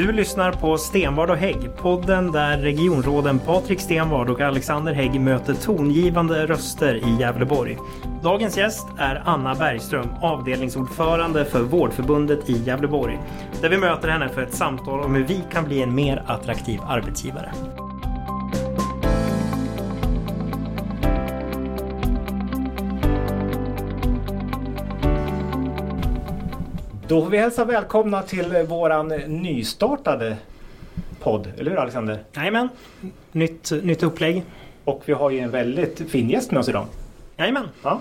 Du lyssnar på Stenvard och Hägg, podden där regionråden Patrik Stenvard och Alexander Hägg möter tongivande röster i Gävleborg. Dagens gäst är Anna Bergström, avdelningsordförande för Vårdförbundet i Gävleborg. Där vi möter henne för ett samtal om hur vi kan bli en mer attraktiv arbetsgivare. Då får vi hälsa välkomna till våran nystartade podd, eller hur Alexander? Jajamän, nytt, nytt upplägg. Och vi har ju en väldigt fin gäst med oss idag. Jajamän. Ja.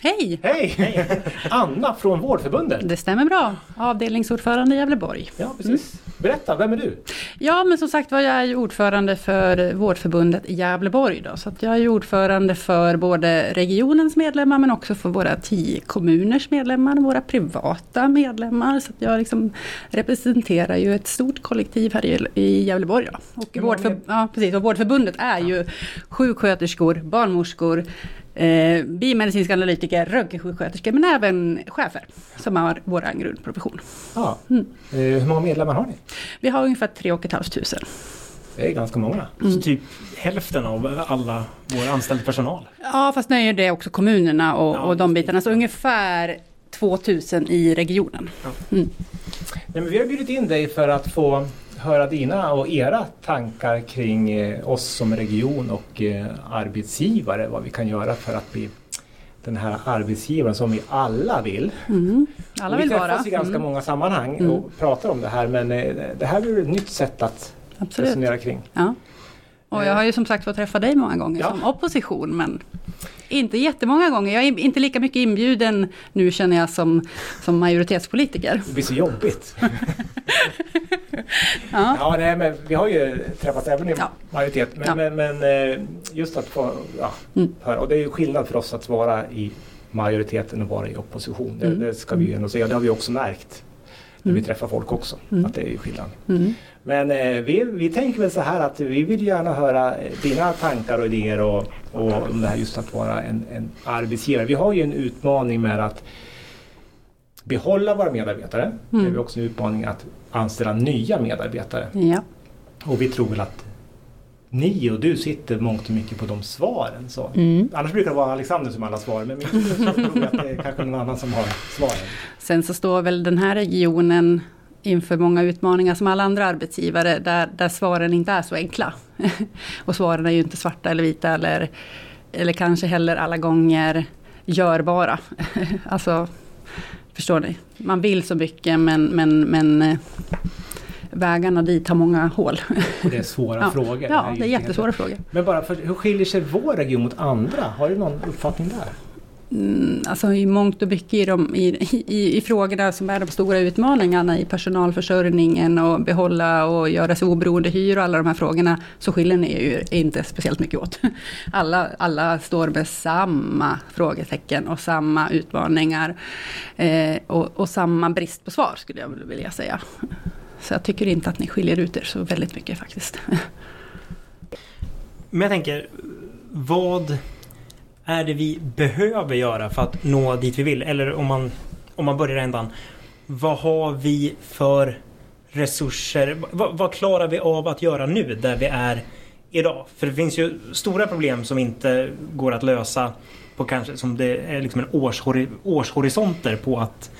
Hej! Hej! Anna från Vårdförbundet. Det stämmer bra. Avdelningsordförande i Gävleborg. Ja, precis. Berätta, vem är du? Ja, men som sagt var jag är ju ordförande för Vårdförbundet i Gävleborg. Då, så att jag är ordförande för både regionens medlemmar men också för våra tio kommuners medlemmar, våra privata medlemmar. Så att jag liksom representerar ju ett stort kollektiv här i, Gävleborg. Då. Och, vårdför, ja, precis, och Vårdförbundet är ju sjuksköterskor, barnmorskor, eh, biomedicinska analytiker, röntgensjuksköterskor men även chefer som har vår grundprofession. Ja. Mm. Eh, hur många medlemmar har ni? Vi har ungefär 3 500. Det är ganska många. Så typ hälften av alla vår anställd personal. Ja, fast nu är det också kommunerna och, Ja, och de bitarna. Så ungefär 2000 i regionen. Nej, men vi har bjudit in dig för att få höra dina och era tankar kring eh, oss som region och eh, arbetsgivare. Vad vi kan göra för att bli den här arbetsgivaren som vi alla vill. Mm. Alla vi vill vara. träffas i ganska Mm, många sammanhang Mm. och pratar om det här men eh, det här är ett nytt sätt att Absolut. resonera kring. Ja. Och jag har ju som sagt fått träffa dig många gånger Ja. som opposition men inte jättemånga gånger. Jag är inte lika mycket inbjuden nu känner jag som, som majoritetspolitiker. Det blir så jobbigt. Ja. Ja, nej, men vi har ju träffats även i Ja. majoritet. Men, Ja. men, men eh, just att få ja, Mm. höra. Och det är ju skillnad för oss att vara i majoriteten och vara i opposition. Det, Mm. det ska vi ju ändå säga. Det har vi också märkt när vi Mm. träffar folk också. Mm. Att det är skillnad. Mm. Men eh, vi, vi tänker väl så här att vi vill gärna höra eh, dina tankar och idéer och, och om det här just att vara en, en arbetsgivare. Vi har ju en utmaning med att behålla våra medarbetare. Mm. Vi har också en utmaning att anställa nya medarbetare. Ja. Och vi tror väl att ni och du sitter mångt och mycket på de svaren. Så. Mm. Annars brukar det vara Alexander som har alla svar men vi tror att det är kanske någon annan som har svaren. Sen så står väl den här regionen inför många utmaningar som alla andra arbetsgivare där, där svaren inte är så enkla. och svaren är ju inte svarta eller vita eller, eller kanske heller alla gånger görbara. alltså, förstår ni? Man vill så mycket men, men, men eh, vägarna dit har många hål. Och det är svåra Ja. frågor. ja, det är ju jättesvåra frågor. Men bara för, hur skiljer sig vår region mot andra? Har du någon uppfattning där? Mm, alltså i mångt och mycket i, de, i, i, i frågorna som är de stora utmaningarna i personalförsörjningen och behålla och göra sig oberoende hyr och alla de här frågorna så skiljer ni ju inte speciellt mycket åt. Alla, alla står med samma frågetecken och samma utmaningar eh, och, och samma brist på svar skulle jag vilja säga. Så jag tycker inte att ni skiljer ut er så väldigt mycket faktiskt. Men jag tänker, vad är det vi behöver göra för att nå dit vi vill? Eller om man, om man börjar i ändan. Vad har vi för resurser? Vad, vad klarar vi av att göra nu där vi är idag? För det finns ju stora problem som inte går att lösa på kanske som det är liksom en årshori, årshorisonter på att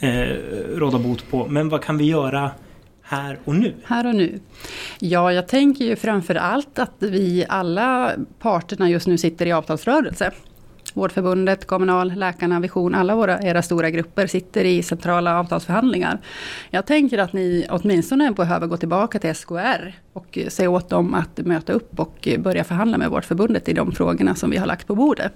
eh, råda bot på. Men vad kan vi göra här och nu? Här och nu. Ja, jag tänker ju framför allt att vi alla parterna just nu sitter i avtalsrörelse. Vårdförbundet, Kommunal, Läkarna, Vision, alla våra, era stora grupper sitter i centrala avtalsförhandlingar. Jag tänker att ni åtminstone behöver gå tillbaka till SKR och säga åt dem att möta upp och börja förhandla med Vårdförbundet i de frågorna som vi har lagt på bordet.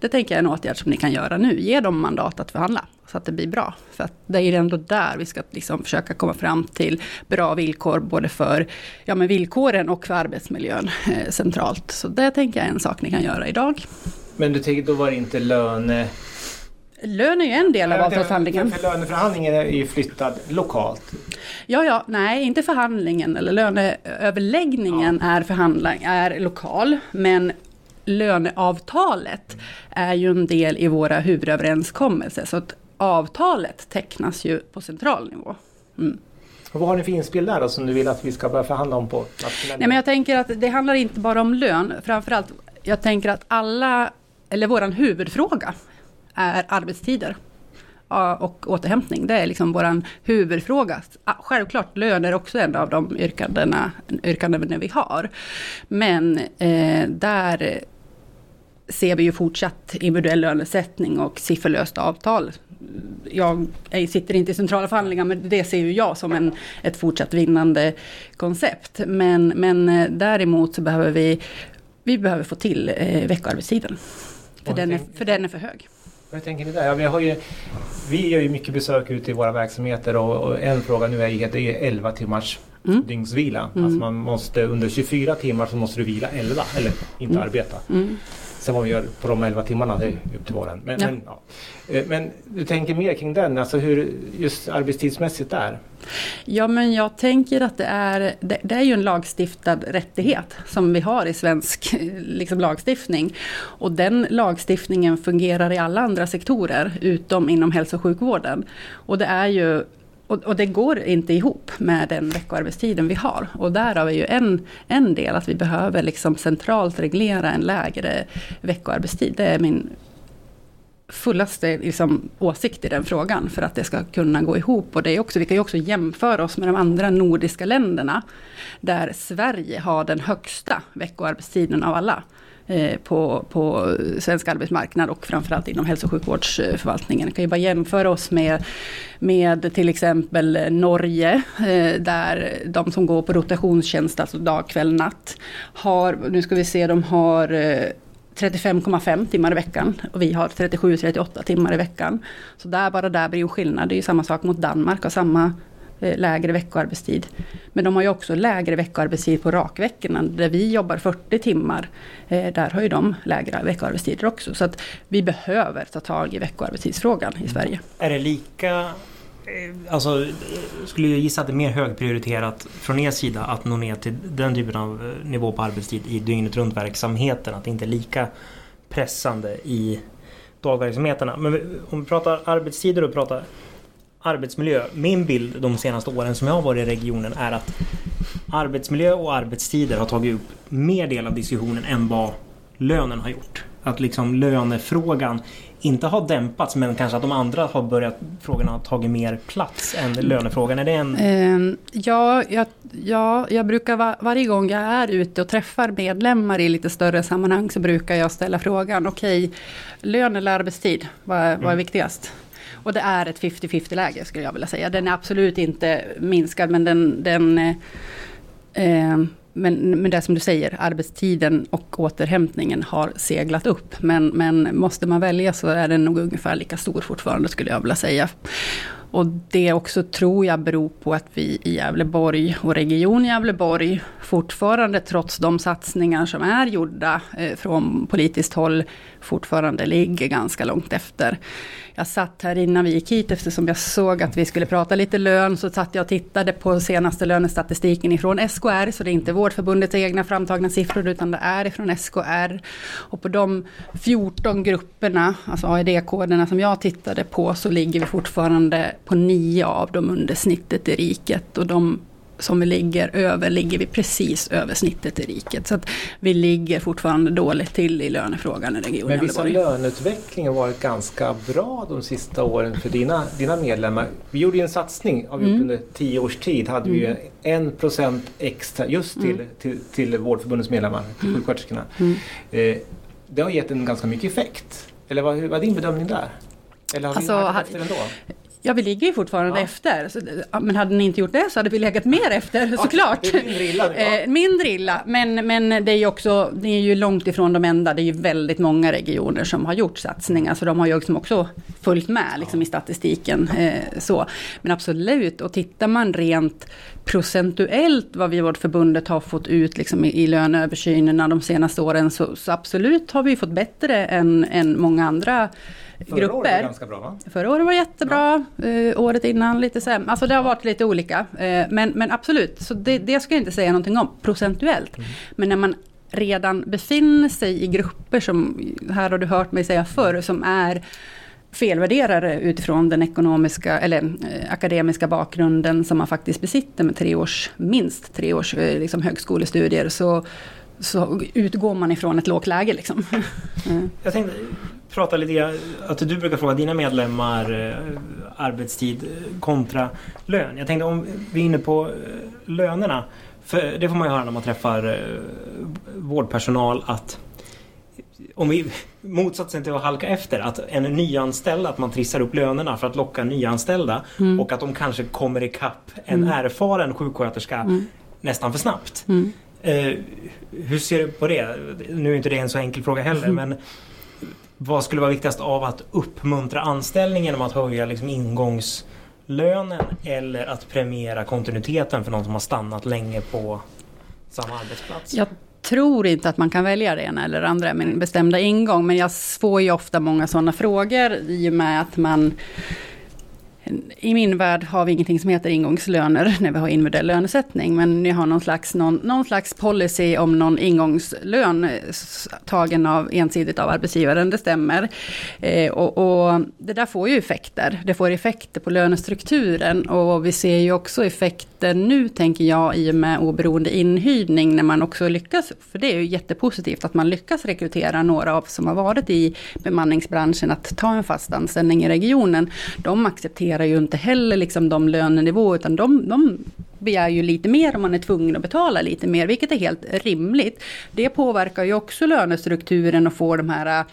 Det tänker jag är en åtgärd som ni kan göra nu. Ge dem mandat att förhandla så att det blir bra. För att det är ju ändå där vi ska liksom försöka komma fram till bra villkor både för ja, men villkoren och för arbetsmiljön eh, centralt. Så det tänker jag är en sak ni kan göra idag. Men du tänker, då var det inte löne... Lön är ju en del av avtalsförhandlingen. För löneförhandlingen är ju flyttad lokalt. Ja, ja, nej, inte förhandlingen eller löneöverläggningen är, förhandla, är lokal, men löneavtalet är ju en del i våra huvudöverenskommelser. Så att avtalet tecknas ju på central nivå. Mm. Och vad har ni för inspel där då, som du vill att vi ska börja förhandla om på nationell Nej, men jag tänker att det handlar inte bara om lön. Framförallt, jag tänker att alla, eller våran huvudfråga är arbetstider och återhämtning. Det är liksom vår huvudfråga. Självklart lön är också en av de yrkandena, yrkandena vi har. Men eh, där ser vi ju fortsatt individuell lönesättning och sifferlöst avtal. Jag sitter inte i centrala förhandlingar men det ser ju jag som en, ett fortsatt vinnande koncept. Men, men eh, däremot så behöver vi, vi behöver få till eh, veckoarbetstiden. För, den är, för den är för hög. Hur tänker ni där? Ja, vi, har ju, vi gör ju mycket besök ute i våra verksamheter och, och en fråga nu är det är 11 timmars mm. dygnsvila. Mm. Alltså man måste under 24 timmar så måste du vila 11 eller inte mm. arbeta. Mm. Sen vad vi gör på de 11 timmarna, det är upp till våren. Men, ja. men, ja. Eh, men, du tänker mer kring den, alltså hur just arbetstidsmässigt där? Ja men jag tänker att det är, det, det, är ju en lagstiftad rättighet som vi har i svensk liksom, lagstiftning. Och den lagstiftningen fungerar i alla andra sektorer utom inom hälso och sjukvården. Och det är ju och, och, det går inte ihop med den veckoarbetstiden vi har. Och där har vi ju en, en del att vi behöver liksom centralt reglera en lägre veckoarbetstid. Det är min fullaste liksom, åsikt i den frågan för att det ska kunna gå ihop. Och det är också, vi kan ju också jämföra oss med de andra nordiska länderna där Sverige har den högsta veckoarbetstiden av alla. Eh, på, på svensk arbetsmarknad och framförallt inom hälso och sjukvårdsförvaltningen. Jag kan ju bara jämföra oss med, med till exempel Norge, eh, där de som går på rotationstjänst, alltså dag, kväll, natt, har, nu ska vi se, de har eh, 35,5 timmar i veckan och vi har 37-38 timmar i veckan. Så där, bara där blir ju skillnad. Det är ju samma sak mot Danmark, och samma Eh, lägre veckoarbetstid. Men de har ju också lägre veckoarbetstid på rakveckorna. Där vi jobbar 40 timmar, eh, där har ju de lägre veckoarbetstider också. Så att vi behöver ta tag i veckoarbetstidsfrågan i Sverige. Är det lika eh, Alltså, skulle jag gissa att det är mer högprioriterat från er sida att nå ner till den typen av nivå på arbetstid i dygnet runt verksamheten. Att det inte är lika pressande i dagverksamheterna. Men om vi pratar arbetstider och pratar arbetsmiljö. Min bild de senaste åren som jag har varit i regionen är att arbetsmiljö och arbetstider har tagit upp mer del av diskussionen än vad lönen har gjort. Att liksom lönefrågan inte har dämpats men kanske att de andra har börjat frågorna har tagit mer plats än lönefrågan. Är det en... Uh, ja, jag, ja, jag brukar va, varje gång jag är ute och träffar medlemmar i lite större sammanhang så brukar jag ställa frågan okej, okay, lön eller arbetstid, vad, vad är mm. viktigast? Och det är ett 50-50 läge skulle jag vilja säga. Den är absolut inte minskad men den, den eh, eh, men, men det som du säger, arbetstiden och återhämtningen har seglat upp. Men, men måste man välja så är den nog ungefär lika stor fortfarande skulle jag vilja säga. Och det också tror jag beror på att vi i Gävleborg och Region Gävleborg fortfarande trots de satsningar som är gjorda eh, från politiskt håll fortfarande ligger ganska långt efter. Jag satt här innan vi gick hit eftersom jag såg att vi skulle prata lite lön så satt jag och tittade på senaste lönestatistiken ifrån SKR så det är inte Vårdförbundets egna framtagna siffror utan det är ifrån SKR. Och på de 14 grupperna, alltså AED-koderna som jag tittade på så ligger vi fortfarande på nio av dem under snittet i riket och de som vi ligger över, ligger vi precis över snittet i riket. Så att vi ligger fortfarande dåligt till i lönefrågan i regionen Men visst har löneutvecklingen varit ganska bra de sista åren för dina, dina medlemmar? Vi gjorde ju en satsning, av mm. under tio års tid hade vi mm. en procent extra just till, mm. till, till Vårdförbundets medlemmar, till mm. sjuksköterskorna. Mm. Eh, det har gett en ganska mycket effekt. Eller vad, vad är din bedömning där? Eller har alltså, vi halkat efter ändå? Ja, vi ligger ju fortfarande ja. efter. Så, men hade ni inte gjort det så hade vi legat mer efter ja, såklart. Mindre illa. Ja. Eh, mindre illa. Men, men det är ju också, det är ju långt ifrån de enda. Det är ju väldigt många regioner som har gjort satsningar. Så de har ju liksom också följt med liksom, i statistiken. Eh, så. Men absolut, och tittar man rent procentuellt vad vi vårt förbundet har fått ut liksom, i, i löneöversynerna de senaste åren. Så, så absolut har vi fått bättre än, än många andra Förra grupper. Året var ganska bra va? Förra året var jättebra, ja. uh, året innan lite sämre. Alltså det har varit lite olika. Uh, men, men absolut, så det, det ska jag inte säga någonting om procentuellt. Mm. Men när man redan befinner sig i grupper som, här har du hört mig säga förr, som är felvärderar det utifrån den ekonomiska eller eh, akademiska bakgrunden som man faktiskt besitter med tre års, minst tre års eh, liksom, högskolestudier så, så utgår man ifrån ett lågt läge. Liksom. Mm. Jag tänkte prata lite grann, att du brukar fråga dina medlemmar eh, arbetstid kontra lön. Jag tänkte om vi är inne på eh, lönerna. För det får man ju höra när man träffar eh, vårdpersonal att om vi motsatsen till att halka efter, att en nyanställd, att man trissar upp lönerna för att locka nyanställda mm. och att de kanske kommer ikapp en mm. erfaren sjuksköterska mm. nästan för snabbt. Mm. Eh, hur ser du på det? Nu är inte det en så enkel fråga heller mm. men vad skulle vara viktigast av att uppmuntra anställningen genom att höja liksom ingångslönen eller att premiera kontinuiteten för någon som har stannat länge på samma arbetsplats? Jag tror inte att man kan välja det ena eller det andra, min bestämda ingång. Men jag får ju ofta många sådana frågor i och med att man i min värld har vi ingenting som heter ingångslöner när vi har individuell lönesättning. Men ni har någon slags, någon, någon slags policy om någon ingångslön tagen av ensidigt av arbetsgivaren, det stämmer. Eh, och, och, det där får ju effekter. Det får effekter på lönestrukturen och vi ser ju också effekter Eh, nu, tänker jag, i och med oberoende inhyrning, när man också lyckas, för det är ju jättepositivt att man lyckas rekrytera några av som har varit i bemanningsbranschen att ta en fast anställning i regionen. De accepterar ju inte heller liksom de lönenivåer, utan de, de begär ju lite mer om man är tvungen att betala lite mer, vilket är helt rimligt. Det påverkar ju också lönestrukturen och får de här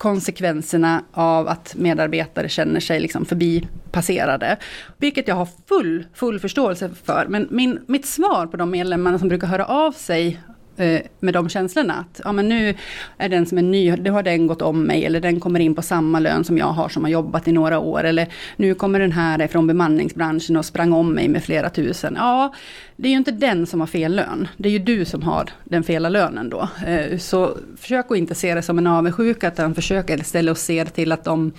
konsekvenserna av att medarbetare känner sig liksom förbipasserade. Vilket jag har full, full förståelse för. Men min, mitt svar på de medlemmarna som brukar höra av sig Eh, med de känslorna. Att ja, men nu är den som är ny, nu har den gått om mig, eller den kommer in på samma lön som jag har, som har jobbat i några år. Eller nu kommer den här från bemanningsbranschen och sprang om mig med flera tusen. Ja, det är ju inte den som har fel lön. Det är ju du som har den fela lönen då. Eh, så försök att inte se det som en avundsjuka, utan försök istället att se till att de,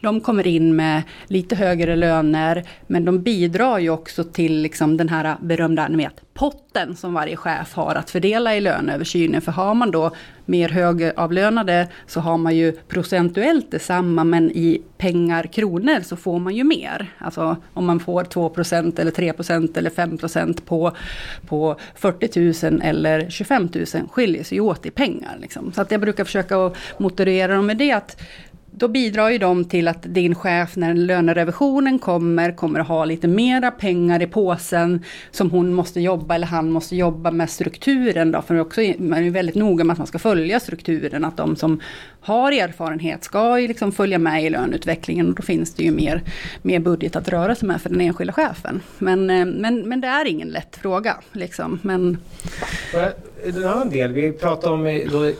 de kommer in med lite högre löner, men de bidrar ju också till liksom den här berömda, ni vet, potten som varje chef har att fördela i löneöversynen. För har man då mer högavlönade så har man ju procentuellt detsamma men i pengar, kronor så får man ju mer. Alltså om man får 2% eller 3% eller 5% på, på 40 000 eller 25 000 skiljer sig åt i pengar. Liksom. Så att jag brukar försöka att motivera dem med det att då bidrar ju de till att din chef när lönerevisionen kommer, kommer att ha lite mera pengar i påsen som hon måste jobba eller han måste jobba med strukturen då. För också, man är ju väldigt noga med att man ska följa strukturen, att de som har erfarenhet ska ju liksom följa med i löneutvecklingen och då finns det ju mer, mer budget att röra sig med för den enskilda chefen. Men, eh, men, men det är ingen lätt fråga. Liksom. Men... En annan del, vi pratade om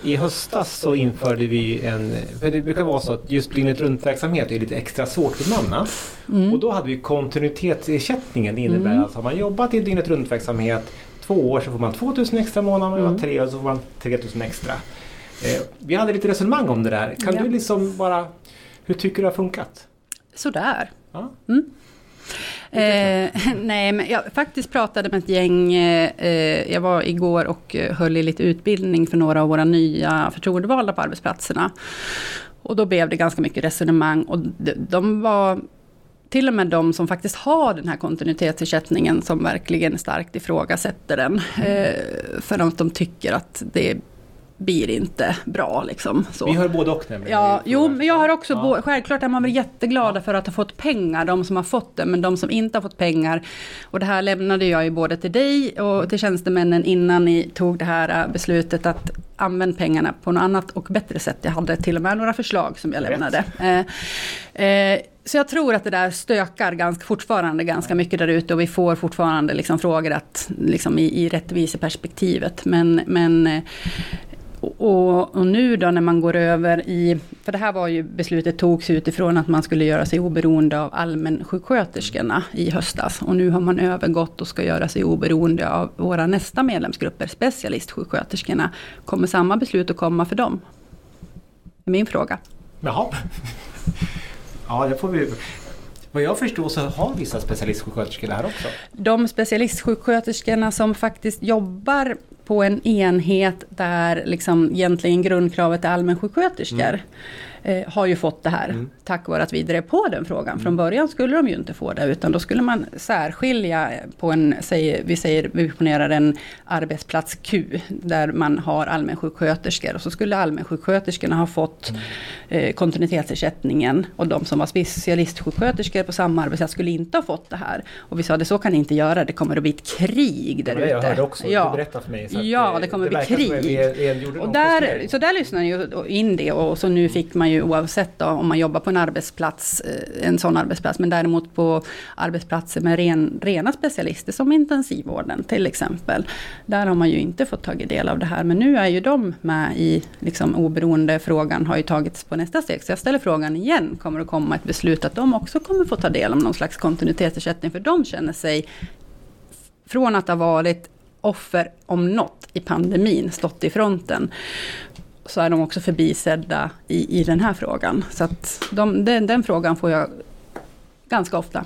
i höstas så införde vi en, för det brukar vara så att just dygnet runt verksamhet är lite extra svårt att bemanna. Mm. Och då hade vi kontinuitetsersättningen. Det innebär mm. att har man jobbat i dygnet runt verksamhet två år så får man 2000 extra månader, mm. tre år så får man 3000 extra. Eh, vi hade lite resonemang om det där. Kan ja. du liksom bara, hur tycker du det har funkat? Sådär. Ja. Mm. Eh, nej, men jag faktiskt pratade med ett gäng, eh, jag var igår och höll i lite utbildning för några av våra nya förtroendevalda på arbetsplatserna. Och då blev det ganska mycket resonemang och de, de var till och med de som faktiskt har den här kontinuitetsersättningen som verkligen starkt ifrågasätter den. Mm. Eh, för att de tycker att det blir inte bra. Liksom, så. Vi hör både och nämligen. Ja, jo, men jag har också, ja. självklart är man väl jätteglada för att ha fått pengar, de som har fått det, men de som inte har fått pengar. Och det här lämnade jag ju både till dig och till tjänstemännen innan ni tog det här äh, beslutet att använda pengarna på något annat och bättre sätt. Jag hade till och med några förslag som jag lämnade. Eh, eh, så jag tror att det där stökar ganska, fortfarande ganska mycket där ute och vi får fortfarande liksom frågor att, liksom i, i rättviseperspektivet. Men, men eh, och, och, nu då när man går över i, för det här var ju beslutet togs utifrån att man skulle göra sig oberoende av allmänsjuksköterskorna i höstas. Och nu har man övergått och ska göra sig oberoende av våra nästa medlemsgrupper, specialistsjuksköterskorna. Kommer samma beslut att komma för dem? Min fråga. Jaha. Ja, det får vi... Vad jag förstår så har vissa specialistsjuksköterskor det här också. De specialistsjuksköterskorna som faktiskt jobbar på en enhet där liksom egentligen grundkravet är allmänsjuksköterskor. Mm eh, har ju fått det här mm. tack vare att vi drev på den frågan. Mm. Från början skulle de ju inte få det utan då skulle man särskilja på en, säg, vi säger, vi ponerar en arbetsplats Q där man har allmänsjuksköterskor och så skulle allmänsjuksköterskorna ha fått mm. eh, kontinuitetsersättningen och de som var specialistsjuksköterskor på samma arbetsplats skulle inte ha fått det här. Och vi sa det så kan ni inte göra, det kommer att bli ett krig där ute. Jag hörde också, ja. du berättade för mig. ja, det kommer att bli krig. Vi, vi och där, så där lyssnade ju in det och så nu fick man ju oavsett då, om man jobbar på en arbetsplats, eh, en sån arbetsplats, men däremot på arbetsplatser med ren, rena specialister som intensivvården till exempel. Där har man ju inte fått tagit del av det här, men nu är ju de med i liksom oberoende frågan har ju tagits på nästa steg. Så jag ställer frågan igen, kommer det komma ett beslut att de också kommer få ta del av någon slags kontinuitetsersättning, för de känner sig från att ha varit offer om något i pandemin, stått i fronten, så är de också förbisedda i, i den här frågan. Så att de, den, den frågan får jag ganska ofta.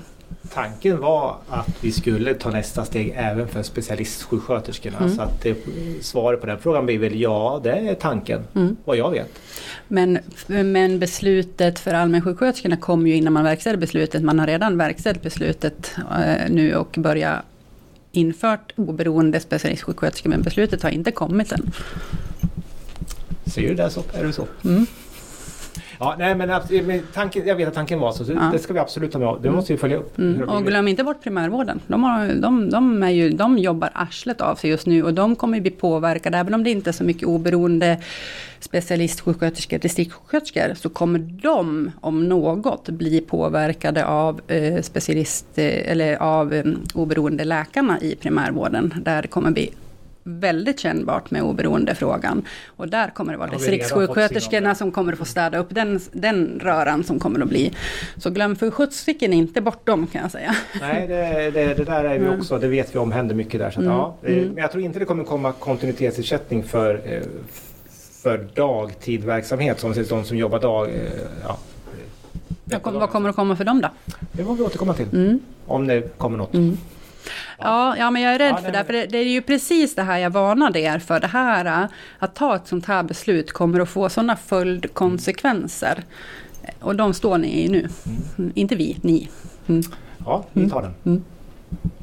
Tanken var att vi skulle ta nästa steg även för specialistsjuksköterskorna. Mm. Så att det, svaret på den frågan blir väl ja, det är tanken, mm. vad jag vet. Men, men beslutet för allmänsjuksköterskorna kom ju innan man verkställde beslutet. Man har redan verkställt beslutet eh, nu och börjat infört oberoende specialistsjuksköterskor, men beslutet har inte kommit än. Ser du det så är det så. Mm. Ja, nej, men, men tanken, jag vet att tanken var så, så ja. det ska vi absolut ta med. Det måste vi följa upp. Mm. Och glöm inte bort primärvården. De, har, de, de, är ju, de jobbar arslet av sig just nu och de kommer bli påverkade, även om det inte är så mycket oberoende specialistsjuksköterskor, distriktssjuksköterskor, så kommer de om något bli påverkade av eh, specialist eh, eller av eh, oberoende läkarna i primärvården, där det kommer bli väldigt kännbart med oberoendefrågan. Och där kommer det vara distriktssjuksköterskorna som kommer att få städa upp den, den röran som kommer att bli. Så glöm för sjuttsiken inte bort dem kan jag säga. Nej, det, det, det där är vi också, det vet vi om händer mycket där. Så att, mm. ja, mm. Men jag tror inte det kommer komma kontinuitetsersättning för, eh, för dagtidverksamhet, som de som jobbar dag. Eh, ja. Vad kommer att komma för dem då? Det får vi återkomma till. Mm. Om det kommer något. Mm. Ja, ja men jag är rädd ja, för det. För det, det, är ju precis det här jag varnade er för. Det här att ta ett sånt här beslut kommer att få sådana följdkonsekvenser. Och de står ni i nu. Mm. Inte vi, ni. Mm. Ja, vi tar den. Mm.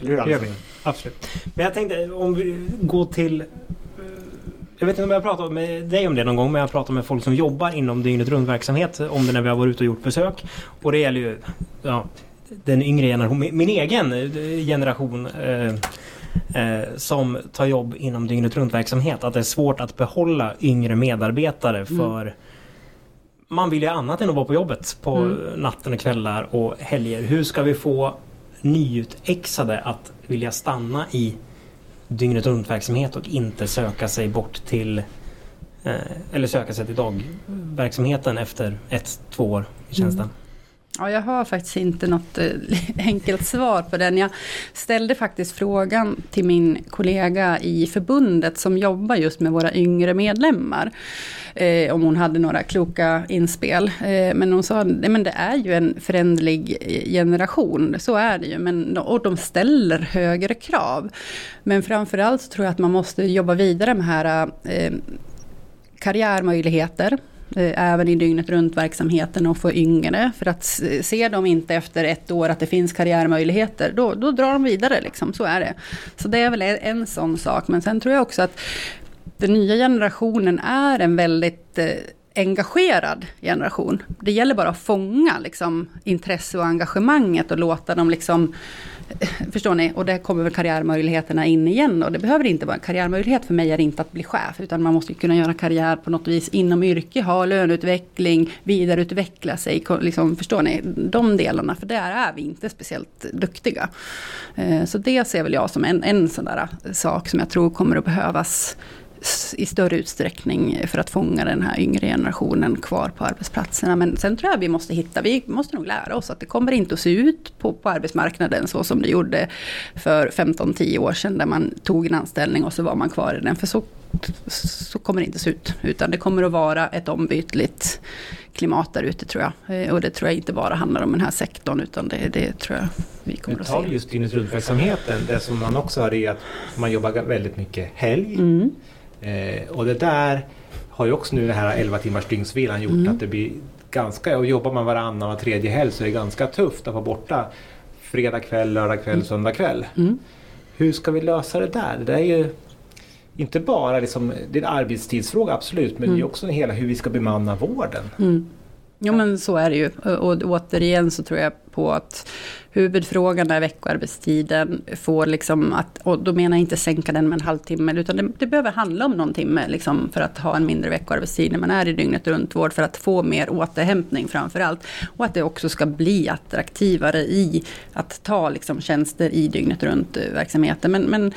Eller hur? Det Absolut. Men jag tänkte om vi går till jag vet inte om jag har pratat med dig om det någon gång men jag har pratat med folk som jobbar inom dygnet runt verksamhet om det när vi har varit ute och gjort besök. Och det gäller ju ja, den yngre generationen, min egen eh, generation eh, eh, som tar jobb inom dygnet runt verksamhet. Att det är svårt att behålla yngre medarbetare mm. för mm. man vill ju annat än att vara på jobbet på mm. natten och kvällar och helger. Hur ska vi få nyutexade att vilja stanna i dygnet runt verksamhet och inte söka sig bort till eh, eller söka sig till dagverksamheten efter ett, två år i tjänsten? Mm. Ja, jag har faktiskt inte något eh, enkelt svar på den. Jag ställde faktiskt frågan till min kollega i förbundet som jobbar just med våra yngre medlemmar. Eh, om hon hade några kloka inspel. Eh, men hon sa, nej men det är ju en förändlig eh, generation, så är det ju. Men, och de ställer högre krav. Men framförallt så tror jag att man måste jobba vidare med här eh, karriärmöjligheter Eh, även i dygnet runt verksamheten och få yngre. För att ser de inte efter ett år att det finns karriärmöjligheter, då, då drar de vidare. Liksom. Så är det. Så det är väl en sån sak. Men sen tror jag också att den nya generationen är en väldigt eh, engagerad generation. Det gäller bara att fånga liksom, intresse och engagemanget och låta dem liksom eh, Förstår ni? Och där kommer väl karriärmöjligheterna in igen. Och det behöver inte vara en karriärmöjlighet för mig är inte att bli chef. Utan man måste kunna göra karriär på något vis inom yrke, ha löneutveckling, vidareutveckla sig. Liksom, förstår ni? De delarna, för där är vi inte speciellt duktiga. Eh, så det ser väl jag som en, en sån där eh, sak som jag tror kommer att behövas i större utsträckning för att fånga den här yngre generationen kvar på arbetsplatserna. Men sen tror jag vi måste hitta, vi måste nog lära oss att det kommer inte att se ut på, på arbetsmarknaden så som det gjorde för 15-10 år sedan där man tog en anställning och så var man kvar i den. För så, så kommer det inte se ut. Utan det kommer att vara ett ombytligt klimat där ute tror jag. Eh, och det tror jag inte bara handlar om den här sektorn utan det, det tror jag vi kommer att se. just dygnet runt-verksamheten. Det som man också har är att man jobbar väldigt mycket helg. Mm. Eh, och det där har ju också nu den här 11 timmars dygnsvilan gjort mm. att det blir ganska, och jobbar man varannan och tredje helg så är det ganska tufft att vara borta fredag kväll, lördag kväll, Mm. söndag kväll. Mm. Hur ska vi lösa det där? Det är ju inte bara liksom, det är en arbetstidsfråga absolut, men det är Mm. också hela hur vi ska bemanna vården. Jo men så är det ju. Och återigen så tror jag på att huvudfrågan är veckoarbetstiden. Får liksom att, och då menar jag inte sänka den med en halvtimme, utan det, det behöver handla om någon timme liksom, för att ha en mindre veckoarbetstid när man är i dygnet runt vård, för att få mer återhämtning framför allt. Och att det också ska bli attraktivare i att ta liksom, tjänster i dygnet runt-verksamheten. Eh, men, men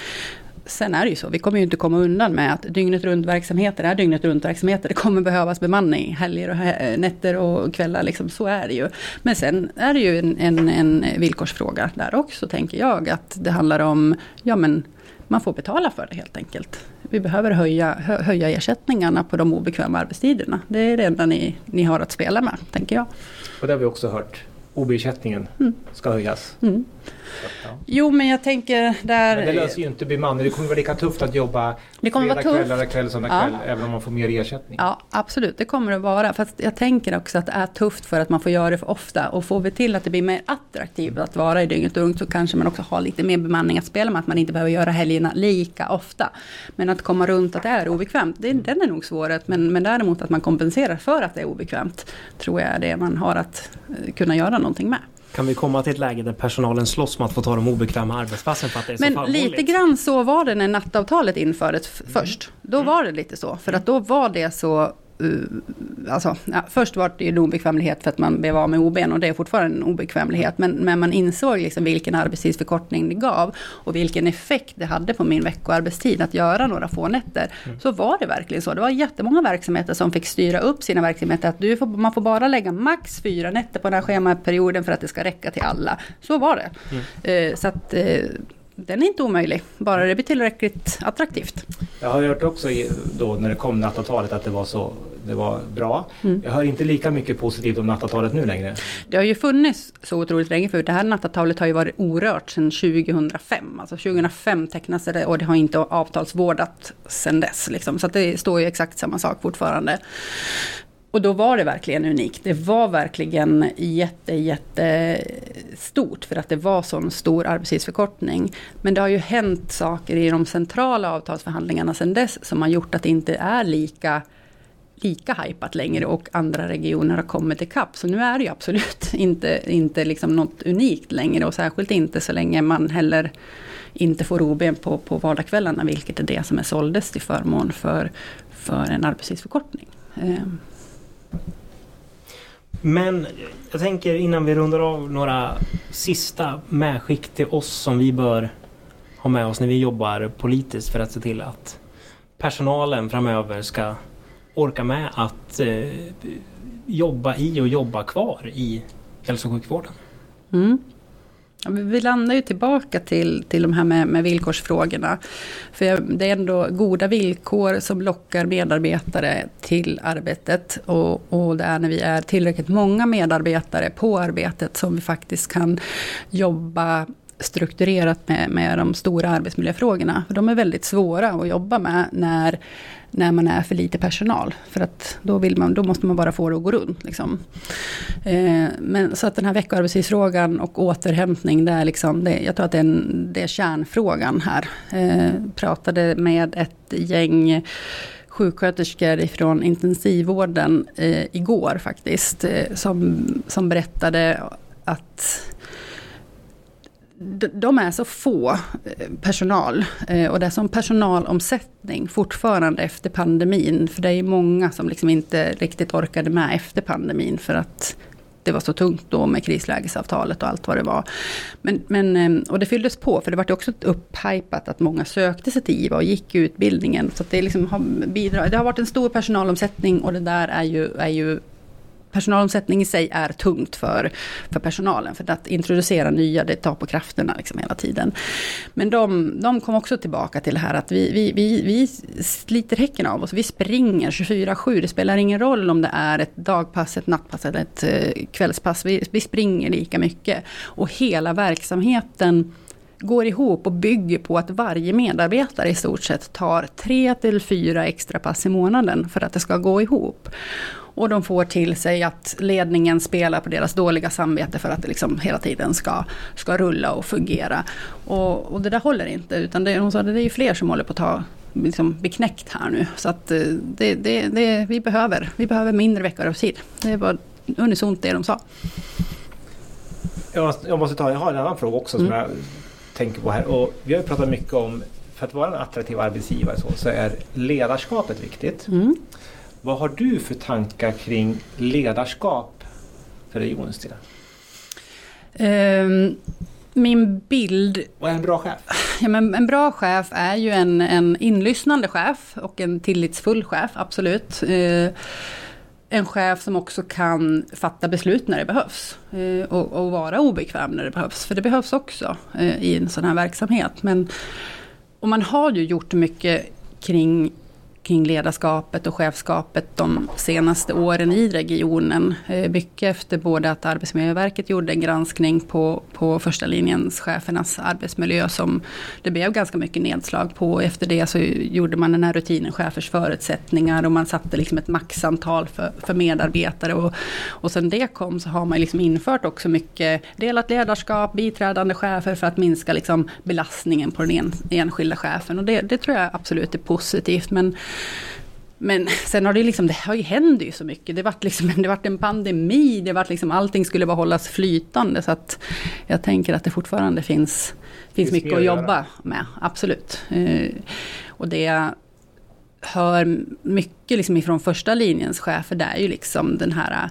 Sen är det ju så, vi kommer ju inte komma undan med att dygnet runt verksamheter är dygnet runt verksamheter. Det kommer behövas bemanning helger och he- nätter och kvällar, liksom, så är det ju. Men sen är det ju en, en, en villkorsfråga där också, tänker jag. Att det handlar om, ja men man får betala för det helt enkelt. Vi behöver höja, hö, höja ersättningarna på de obekväma arbetstiderna. Det är det enda ni, ni har att spela med, tänker jag. Och det har vi också hört. OB-ersättningen Mm. ska höjas. Mm. Ja. Jo, men jag tänker där... Men det löser ju inte bemanning. Det kommer vara lika tufft att jobba Det kommer vara fredag kväll, tufft. lördag kväll, söndag Ja. kväll, även om man får mer ersättning. Ja, absolut, det kommer det vara. Fast jag tänker också att det är tufft för att man får göra det för ofta. Och får vi till att det blir mer attraktivt att vara i dygnet runt så kanske man också har lite mer bemanning att spela med. Att man inte behöver göra helgerna lika ofta. Men att komma runt att det är obekvämt, det, den är nog svårare. Men, men däremot att man kompenserar för att det är obekvämt. Tror jag är det man har att eh, kunna göra någonting med. Kan vi komma till ett läge där personalen slåss med att få ta de obekväma arbetspassen för att det är så Men förmånligt? lite grann så var det när nattavtalet infördes Mm. först. Då var det lite så. För att då var det så... Uh, alltså, ja, först var det ju en obekvämlighet för att man blev av med OBn och det är fortfarande en obekvämlighet. Men, men man insåg liksom vilken arbetstidsförkortning det gav och vilken effekt det hade på min veckoarbetstid att göra några få nätter. Mm. Så var det verkligen så. Det var jättemånga verksamheter som fick styra upp sina verksamheter. Att du får, man får bara lägga max fyra nätter på den här schemaperioden för att det ska räcka till alla. Så var det. Mm. Eh, så att eh, den är inte omöjlig, bara det blir tillräckligt attraktivt. Jag har hört också då när det kom nattavtalet att det var så det var bra. Mm. Jag hör inte lika mycket positivt om nattavtalet nu längre. Det har ju funnits så otroligt länge förut. Det här nattavtalet har ju varit orört sedan 2005. Alltså 2005 tecknades det och det har inte avtalsvårdat sedan dess. Liksom. Så det står ju exakt samma sak fortfarande. Och då var det verkligen unikt. Det var verkligen jätte, jätte stort för att det var sån stor arbetstidsförkortning. Men det har ju hänt saker i de centrala avtalsförhandlingarna sedan dess som har gjort att det inte är lika lika hypat längre och andra regioner har kommit ikapp. Så nu är det ju absolut inte, inte liksom något unikt längre och särskilt inte så länge man heller inte får OB på, på vardagskvällarna, vilket är det som är såldes till förmån för, för en arbetstidsförkortning. Ehm. Men jag tänker innan vi rundar av några sista medskick till oss som vi bör ha med oss när vi jobbar politiskt för att se till att personalen framöver ska orka med att eh, jobba i och jobba kvar i hälso och sjukvården. Mm. Ja, Vi landar ju tillbaka till, till de här med, med villkorsfrågorna. För det är ändå goda villkor som lockar medarbetare till arbetet. Och, och det är när vi är tillräckligt många medarbetare på arbetet som vi faktiskt kan jobba strukturerat med, med de stora arbetsmiljöfrågorna. För de är väldigt svåra att jobba med när, när man är för lite personal. För att då, vill man, då måste man bara få det att gå runt. Liksom. Eh, men så att den här veckoarbetstidsfrågan och återhämtning, det är liksom, det, jag tror att det är, en, det är kärnfrågan här. Eh, pratade med ett gäng sjuksköterskor från intensivvården eh, igår faktiskt, eh, som, som berättade att de- är så få eh, personal eh, och det är som personalomsättning fortfarande efter pandemin. För det är många som liksom inte riktigt orkade med efter pandemin för att det var så tungt då med krislägesavtalet och allt vad det var. Men, men, eh, och det fylldes på, för det var också upphypat att många sökte sig till IVA och gick utbildningen. Så att det, liksom har bidrag, det har varit en stor personalomsättning och det där är ju, är ju personalomsättning i sig är tungt för, för personalen. För att introducera nya, det tar på krafterna liksom hela tiden. Men de, de kom också tillbaka till det här att vi, vi, vi, vi sliter häcken av oss. Vi springer 24-7. Det spelar ingen roll om det är ett dagpass, ett nattpass eller ett eh, kvällspass. Vi, vi springer lika mycket. Och hela verksamheten går ihop och bygger på att varje medarbetare i stort sett tar tre till fyra extra pass i månaden för att det ska gå ihop. Och de får till sig att ledningen spelar på deras dåliga samvete för att det liksom hela tiden ska, ska rulla och fungera. Och, och det där håller inte, utan det, hon sa det är ju fler som håller på att ta liksom beknäckt här nu. Så att eh, det, det, det, vi, behöver, vi behöver mindre veckor av tid. Det var unisont det de sa. Jag måste, jag måste ta, jag har en annan fråga också som mm. jag tänker på här. Och vi har pratat mycket om, för att vara en attraktiv arbetsgivare så, så är ledarskapet viktigt. Mm. Vad har du för tankar kring ledarskap för regionens del? Um, min bild... Vad är en bra chef? Ja, men en bra chef är ju en, en inlyssnande chef och en tillitsfull chef, absolut. Uh, en chef som också kan fatta beslut när det behövs. Uh, och, och, vara obekväm när det behövs, för det behövs också uh, i en sån här verksamhet. Men, och man har ju gjort mycket kring kring ledarskapet och chefskapet de senaste åren i regionen. Eh, mycket efter både att Arbetsmiljöverket gjorde en granskning på, på första linjens chefernas arbetsmiljö som det blev ganska mycket nedslag på. Efter det så gjorde man den här rutinen chefers förutsättningar och man satte liksom ett maxantal för, för medarbetare. Och, och sen det kom så har man liksom infört också mycket delat ledarskap, biträdande chefer för att minska liksom belastningen på den en, enskilda chefen. Och det, det tror jag absolut är positivt. Men men sen har det liksom, det har ju hänt ju så mycket. Det vart liksom, det vart en pandemi, det vart liksom, allting skulle bara hållas flytande. Så att jag tänker att det fortfarande finns, finns mycket att jobba med, absolut. Eh, och det jag hör mycket liksom ifrån första linjens chefer, det är ju liksom den här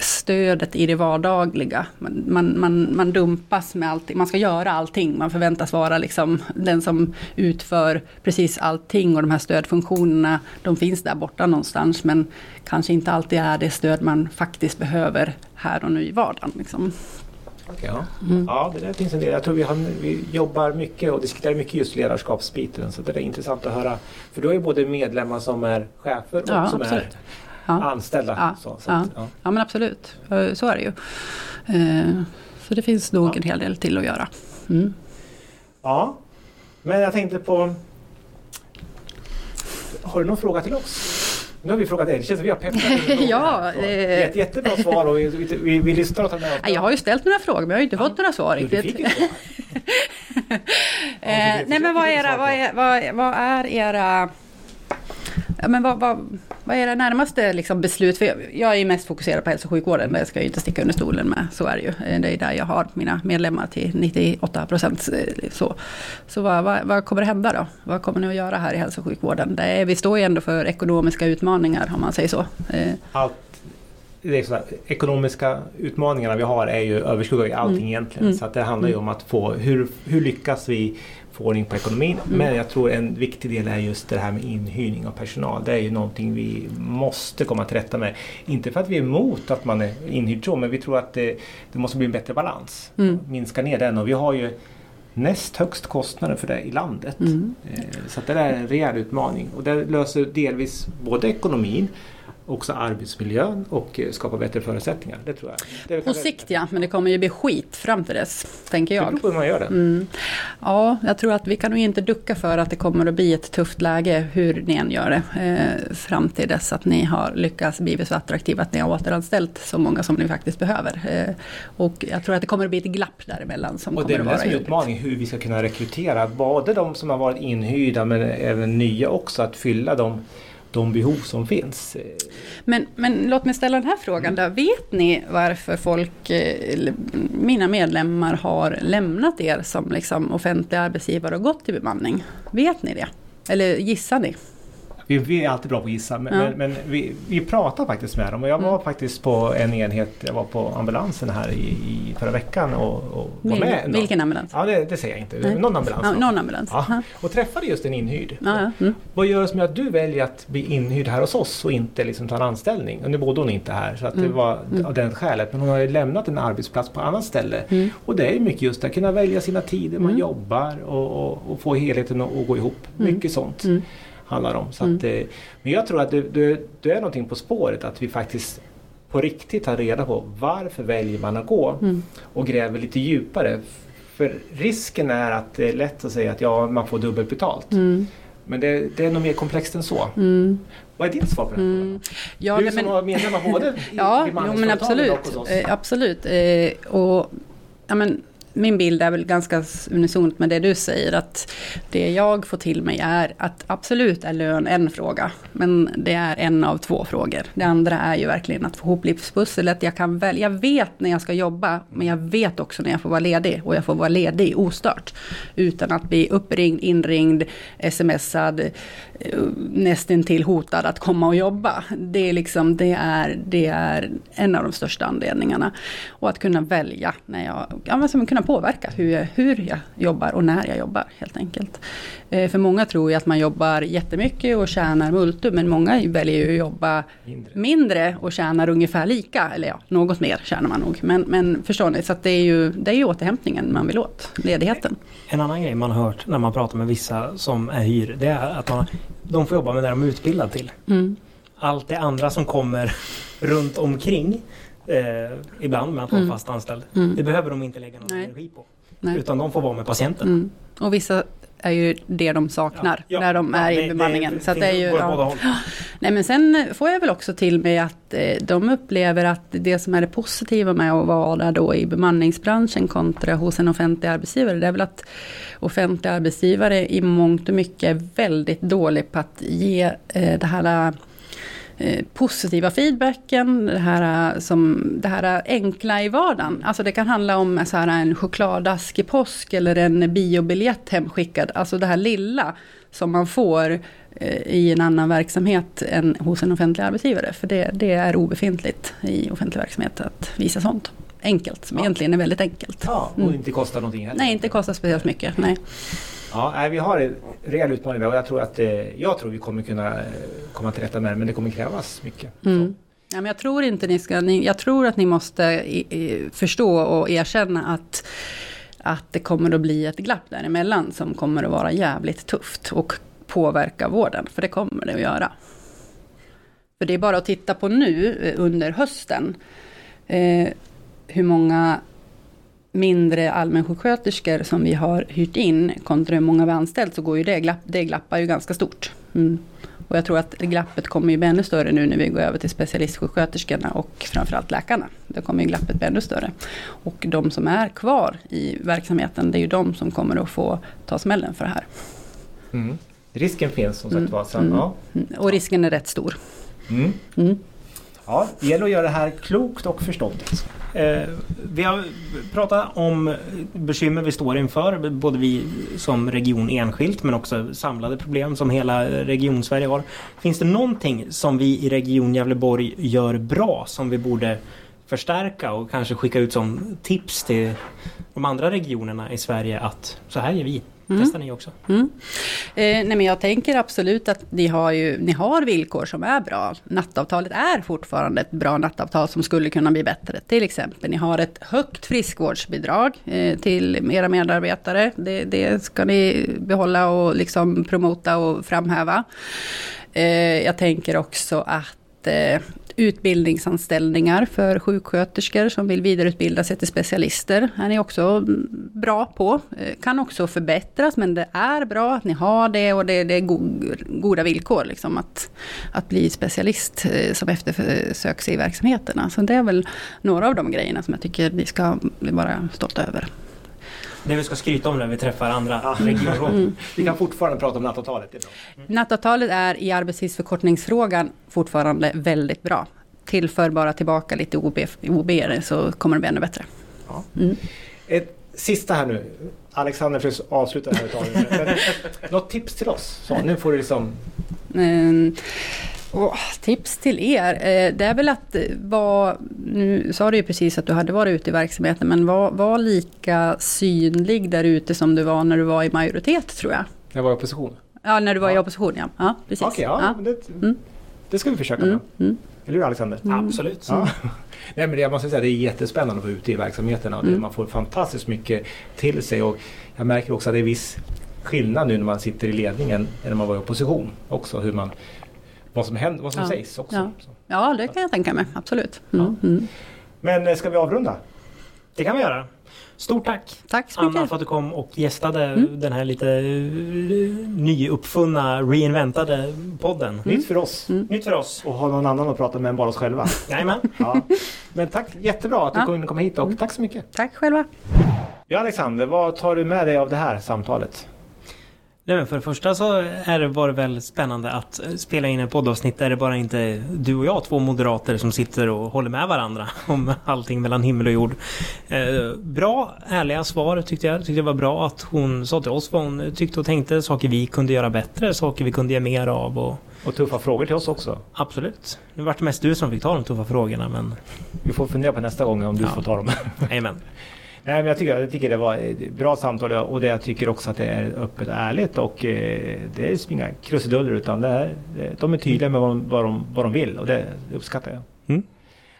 stödet i det vardagliga. Man, man, man, man, dumpas med allting, man ska göra allting, man förväntas vara liksom den som utför precis allting och de här stödfunktionerna, de finns där borta någonstans men kanske inte alltid är det stöd man faktiskt behöver här och nu i vardagen. Liksom. Ja. Mm. ja, det där finns en del. Jag tror vi, har, vi jobbar mycket och diskuterar mycket just ledarskapsbiten. Så det är intressant att höra. För du har ju både medlemmar som är chefer och ja, som absolut. är ja. anställda. Ja. Så, så att, ja. ja. men absolut, så är det ju. Eh, så det finns nog en hel del till att göra. Mm. Ja, men jag tänkte på... Har du någon fråga till oss? Nu har vi frågat dig, det känns som vi har peppat Ja, eh... Ett jättebra svar och vi, vi, vi, lyssnar och tar med Jag har ju ställt några frågor men jag har inte fått några svar riktigt. eh, nej men vad är, era, vad, är, vad, vad är era men vad, vad, vad är era närmaste liksom beslut? För jag, jag är mest fokuserad på hälso och sjukvården, det ska jag inte sticka under stolen med. Så är det ju. Eh, det är där jag har mina medlemmar till 98 procent. Eh, så, så vad, vad, vad, kommer hända då? Vad kommer ni att göra här i hälso och sjukvården? Det är, vi står ju ändå för ekonomiska utmaningar om man säger så. Eh, Allt det är sådär, ekonomiska utmaningarna vi har är ju överskuggar allting mm. egentligen. Mm. Så att det handlar ju om att få hur, hur lyckas vi få ordning på ekonomin. Mm. Men jag tror en viktig del är just det här med inhyrning av personal. Det är ju någonting vi måste komma till rätta med. Inte för att vi är emot att man är inhyrd så, men vi tror att det, det måste bli en bättre balans. Mm. Minska ner den och vi har ju näst högst kostnader för det i landet. Mm. Eh, så det är en rejäl utmaning och det löser delvis både ekonomin också arbetsmiljön och eh, skapa bättre förutsättningar. Det tror jag. Det på sikt ja, men det kommer ju bli skit fram till dess, tänker jag. Det beror på hur man gör det. Mm. Ja, jag tror att vi kan nog inte ducka för att det kommer att bli ett tufft läge hur ni än gör det. Eh, fram till dess att ni har lyckats bli så attraktiva att ni har återanställt så många som ni faktiskt behöver. Eh, och jag tror att det kommer att bli ett glapp däremellan som och kommer att vara Det är en utmaning hur vi ska kunna rekrytera både de som har varit inhyrda men även nya också att fylla dem de behov som finns. Men, men låt mig ställa den här frågan då. Vet ni varför folk, eh, mina medlemmar har lämnat er som liksom offentlig arbetsgivare och gått till bemanning? Vet ni det? Eller gissar ni? Vi, vi, är alltid bra på att gissa men, ja. men, men vi, vi, pratar faktiskt med dem och jag var mm. faktiskt på en enhet, jag var på ambulansen här i, i förra veckan och, och var Vil, med. Vilken ambulans? Ja det, det säger jag inte, Nej. någon ambulans. Ja, någon ambulans. Ja. Och träffade just en inhyrd. Ja, mm. Vad gör det som att du väljer att bli inhyrd här hos oss och inte liksom ta en anställning? Och nu bodde hon inte här så att mm. det var mm. av den skälet men hon har ju lämnat en arbetsplats på annat ställe. Mm. Och det är mycket just att kunna välja sina tider man mm. jobbar och, och, och, få helheten att gå ihop. Mycket sånt handlar om. Så att, mm. men jag tror att det, är någonting på spåret att vi faktiskt på riktigt tar reda på varför väljer man att gå mm. och gräver lite djupare. För risken är att det är lätt att säga att ja, man får dubbelt betalt. Mm. Men det, det är nog mer komplext än så. Mm. Vad är ditt svar på den Mm. Ja, du nej, som men- har medlemmar både i Ja, jo, men och absolut. oss. Eh, absolut. Eh, och, ja, men, min bild är väl ganska unisont med det du säger. Att det jag får till mig är att absolut är lön en fråga. Men det är en av två frågor. Det andra är ju verkligen att få ihop livspusslet. Jag, kan välja, jag vet när jag ska jobba. Men jag vet också när jag får vara ledig. Och jag får vara ledig ostört. Utan att bli uppringd, inringd, smsad. nästan Nästintill hotad att komma och jobba. Det är, liksom, det, är, det är en av de största anledningarna. Och att kunna välja när jag, ja, men som kunna påverka hur jag, hur jag jobbar och när jag jobbar helt enkelt. Eh, för många tror ju att man jobbar jättemycket och tjänar multum, men många väljer ju att jobba Mindre. mindre och tjänar ungefär lika, eller ja, något mer tjänar man nog. Men, men förstår ni, så att det är ju det är ju återhämtningen man vill åt, ledigheten. En annan grej man har hört när man pratar med vissa som är hyr, det är att man, de får jobba med det de är utbildade till. Mm. Allt det andra som kommer runt omkring eh, ibland med att vara Mm. fast anställd. Mm. Det behöver de inte lägga någon Nej. energi på. Nej. Utan de får vara med patienten. Mm. Och vissa är ju det de saknar Ja, ja, när de ja, är det- i bemanningen. det så att det är ju, ja. Nej men sen får jag väl också till mig att eh, de upplever att det som är det positiva med att vara då i bemanningsbranschen kontra hos en offentlig arbetsgivare, det är väl att offentliga arbetsgivare i mångt och mycket är väldigt dålig på att ge eh, det här eh, positiva feedbacken, det här, eh, som, det här eh, enkla i vardagen. Alltså det kan handla om så här, en chokladask i påsk eller en biobiljett hemskickad. Alltså det här lilla som man får eh, i en annan verksamhet än hos en offentlig arbetsgivare. För det, det är obefintligt i offentlig verksamhet att visa sånt. Enkelt, som Ja. egentligen är väldigt enkelt. Ja, och Mm. inte kostar någonting heller. Nej, inte kostar speciellt mycket. Nej. Ja, nej, vi har en rejäl utmaning där och jag tror att eh, jag tror vi kommer kunna eh, komma till rätta med det men det kommer krävas mycket. Mm. Ja, men jag tror inte ni ska, ni, jag tror att ni måste i, i, förstå och erkänna att, att det kommer att bli ett glapp däremellan som kommer att vara jävligt tufft och påverka vården, för det kommer det att göra. För det är bara att titta på nu eh, under hösten, eh, hur många mindre allmänsjuksköterskor som vi har hyrt in kontra hur många vi har anställt så går ju det, glapp, det glappar ju ganska stort. Mm. Och jag tror att glappet kommer ju bli ännu större nu när vi går över till specialistsjuksköterskorna och framförallt läkarna. Då kommer ju glappet bli ännu större. Och de som är kvar i verksamheten, det är ju de som kommer att få ta smällen för det här. Mm. Risken finns som sagt Mm. var. Mm. ja. Mm. Och risken är rätt stor. Mm. ja, det gäller att göra det här klokt och förståndigt. Eh, vi har pratat om bekymmer vi står inför, både vi som region enskilt men också samlade problem som hela region Sverige har. Finns det någonting som vi i Region Gävleborg gör bra som vi borde förstärka och kanske skicka ut som tips till de andra regionerna i Sverige att så här gör vi, Mm. testar ni också? Mm. Eh, nej men jag tänker absolut att ni har, ju, ni har villkor som är bra. Nattavtalet är fortfarande ett bra nattavtal som skulle kunna bli bättre. Till exempel, ni har ett högt friskvårdsbidrag eh, till era medarbetare. Det, det ska ni behålla och liksom promota och framhäva. Eh, jag tänker också att eh, utbildningsanställningar för sjuksköterskor som vill vidareutbilda sig till specialister är ni också bra på. Eh, kan också förbättras men det är bra att ni har det och det, det är goda villkor liksom att, att bli specialist eh, som eftersöks i verksamheterna. Så det är väl några av de grejerna som jag tycker ni ska vara stolta över. Det vi ska skryta om när vi träffar andra Ja. regionråd. Mm. Vi kan fortfarande prata om nattavtalet. Bra. Nattavtalet är i arbetstidsförkortningsfrågan fortfarande väldigt bra. Tillför bara tillbaka lite OB, OB så kommer det bli ännu bättre. Ja. Mm. Ett sista här nu. Alexander försöker avsluta det här taget. Men Något tips till oss? Så, nu får du liksom... Mm. Och tips till er, eh, det är väl att eh, vara, nu sa du ju precis att du hade varit ute i verksamheten, men var, var lika synlig där ute som du var när du var i majoritet tror jag. Jag var i opposition. Ja, när du var i Ja. opposition ja. Ja, precis. Okej, ja. men Det, Mm. det ska vi försöka Mm, med. mm, Eller hur Alexander? Mm. Absolut. Ja. Nej, men det, jag måste säga det är jättespännande att vara ute i verksamheterna och det, Mm. man får fantastiskt mycket till sig och jag märker också att det är viss skillnad nu när man sitter i ledningen än när man var i opposition också hur man vad som händer, vad som Ja. sägs också. Ja. Ja, det kan jag tänka mig, absolut. Mm, Ja. mm. Men eh, ska vi avrunda? Det kan vi göra. Stort tack Tack så Anna för att du kom och gästade den här lite uh, nyuppfunna, reinventade podden. Nytt för oss. Nytt för oss. Och ha någon annan att prata med än bara oss själva. Jajamän. Ja. Men tack, jättebra att du Ja. kunde komma hit och tack så mycket. Tack själva. Ja Alexander, vad tar du med dig av det här samtalet? Nej, för det första så är det var det väl spännande att eh, spela in ett poddavsnitt där det bara inte är du och jag, två moderater, som sitter och håller med varandra om allting mellan himmel och jord. Eh, bra, ärliga svar tyckte jag. Tyckte det var bra att hon sa till oss vad hon tyckte och tänkte. Saker vi kunde göra bättre, saker vi kunde ge mer av. Och Och tuffa frågor till oss också. absolut. Nu vart det mest du som fick ta de tuffa frågorna, men Vi får fundera på nästa gång om du Ja. får ta dem. jajamän. Nej, men jag, tycker, jag tycker det var ett bra samtal och det jag tycker också att det är öppet och ärligt och eh, det är inga krusiduller utan det är, de är tydliga med vad de, vad, de, vad de vill och det, uppskattar jag. Mm.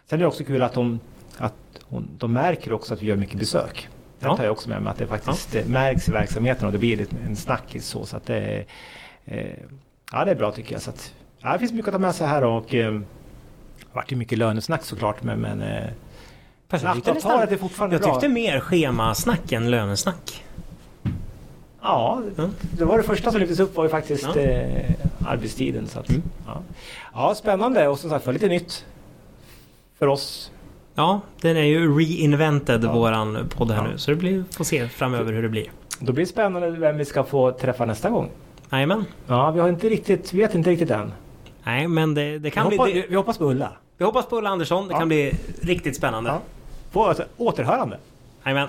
Sen är det också kul att de, att hon, de märker också att vi gör mycket besök. Det Ja. tar jag också med mig att det faktiskt det märks i verksamheten och det blir en snackis så, så att det eh, ja, det är bra tycker jag. Så att, ja, det finns mycket att ta med sig här och eh, det vart ju mycket lönesnack såklart men, men eh, Fast jag tyckte, nästan, är fortfarande jag bra. tyckte mer schemasnack än lönesnack. Ja, Mm. det var det första som lyftes upp var ju faktiskt Ja. eh, arbetstiden. Så att, Mm. ja. ja, spännande och som sagt var lite nytt för oss. Ja, den är ju reinvented Ja. våran podd här Ja. nu. Så det blir, får se framöver hur det blir. Då blir det spännande vem vi ska få träffa nästa gång. Jajamän. Ja, vi har inte riktigt, vet inte riktigt än. Nej, men det, det Vi kan bli... hoppas, Det, vi, vi hoppas på Ulla. vi hoppas på Ulla Andersson. Det kan bli riktigt spännande. På återhörande. Amen.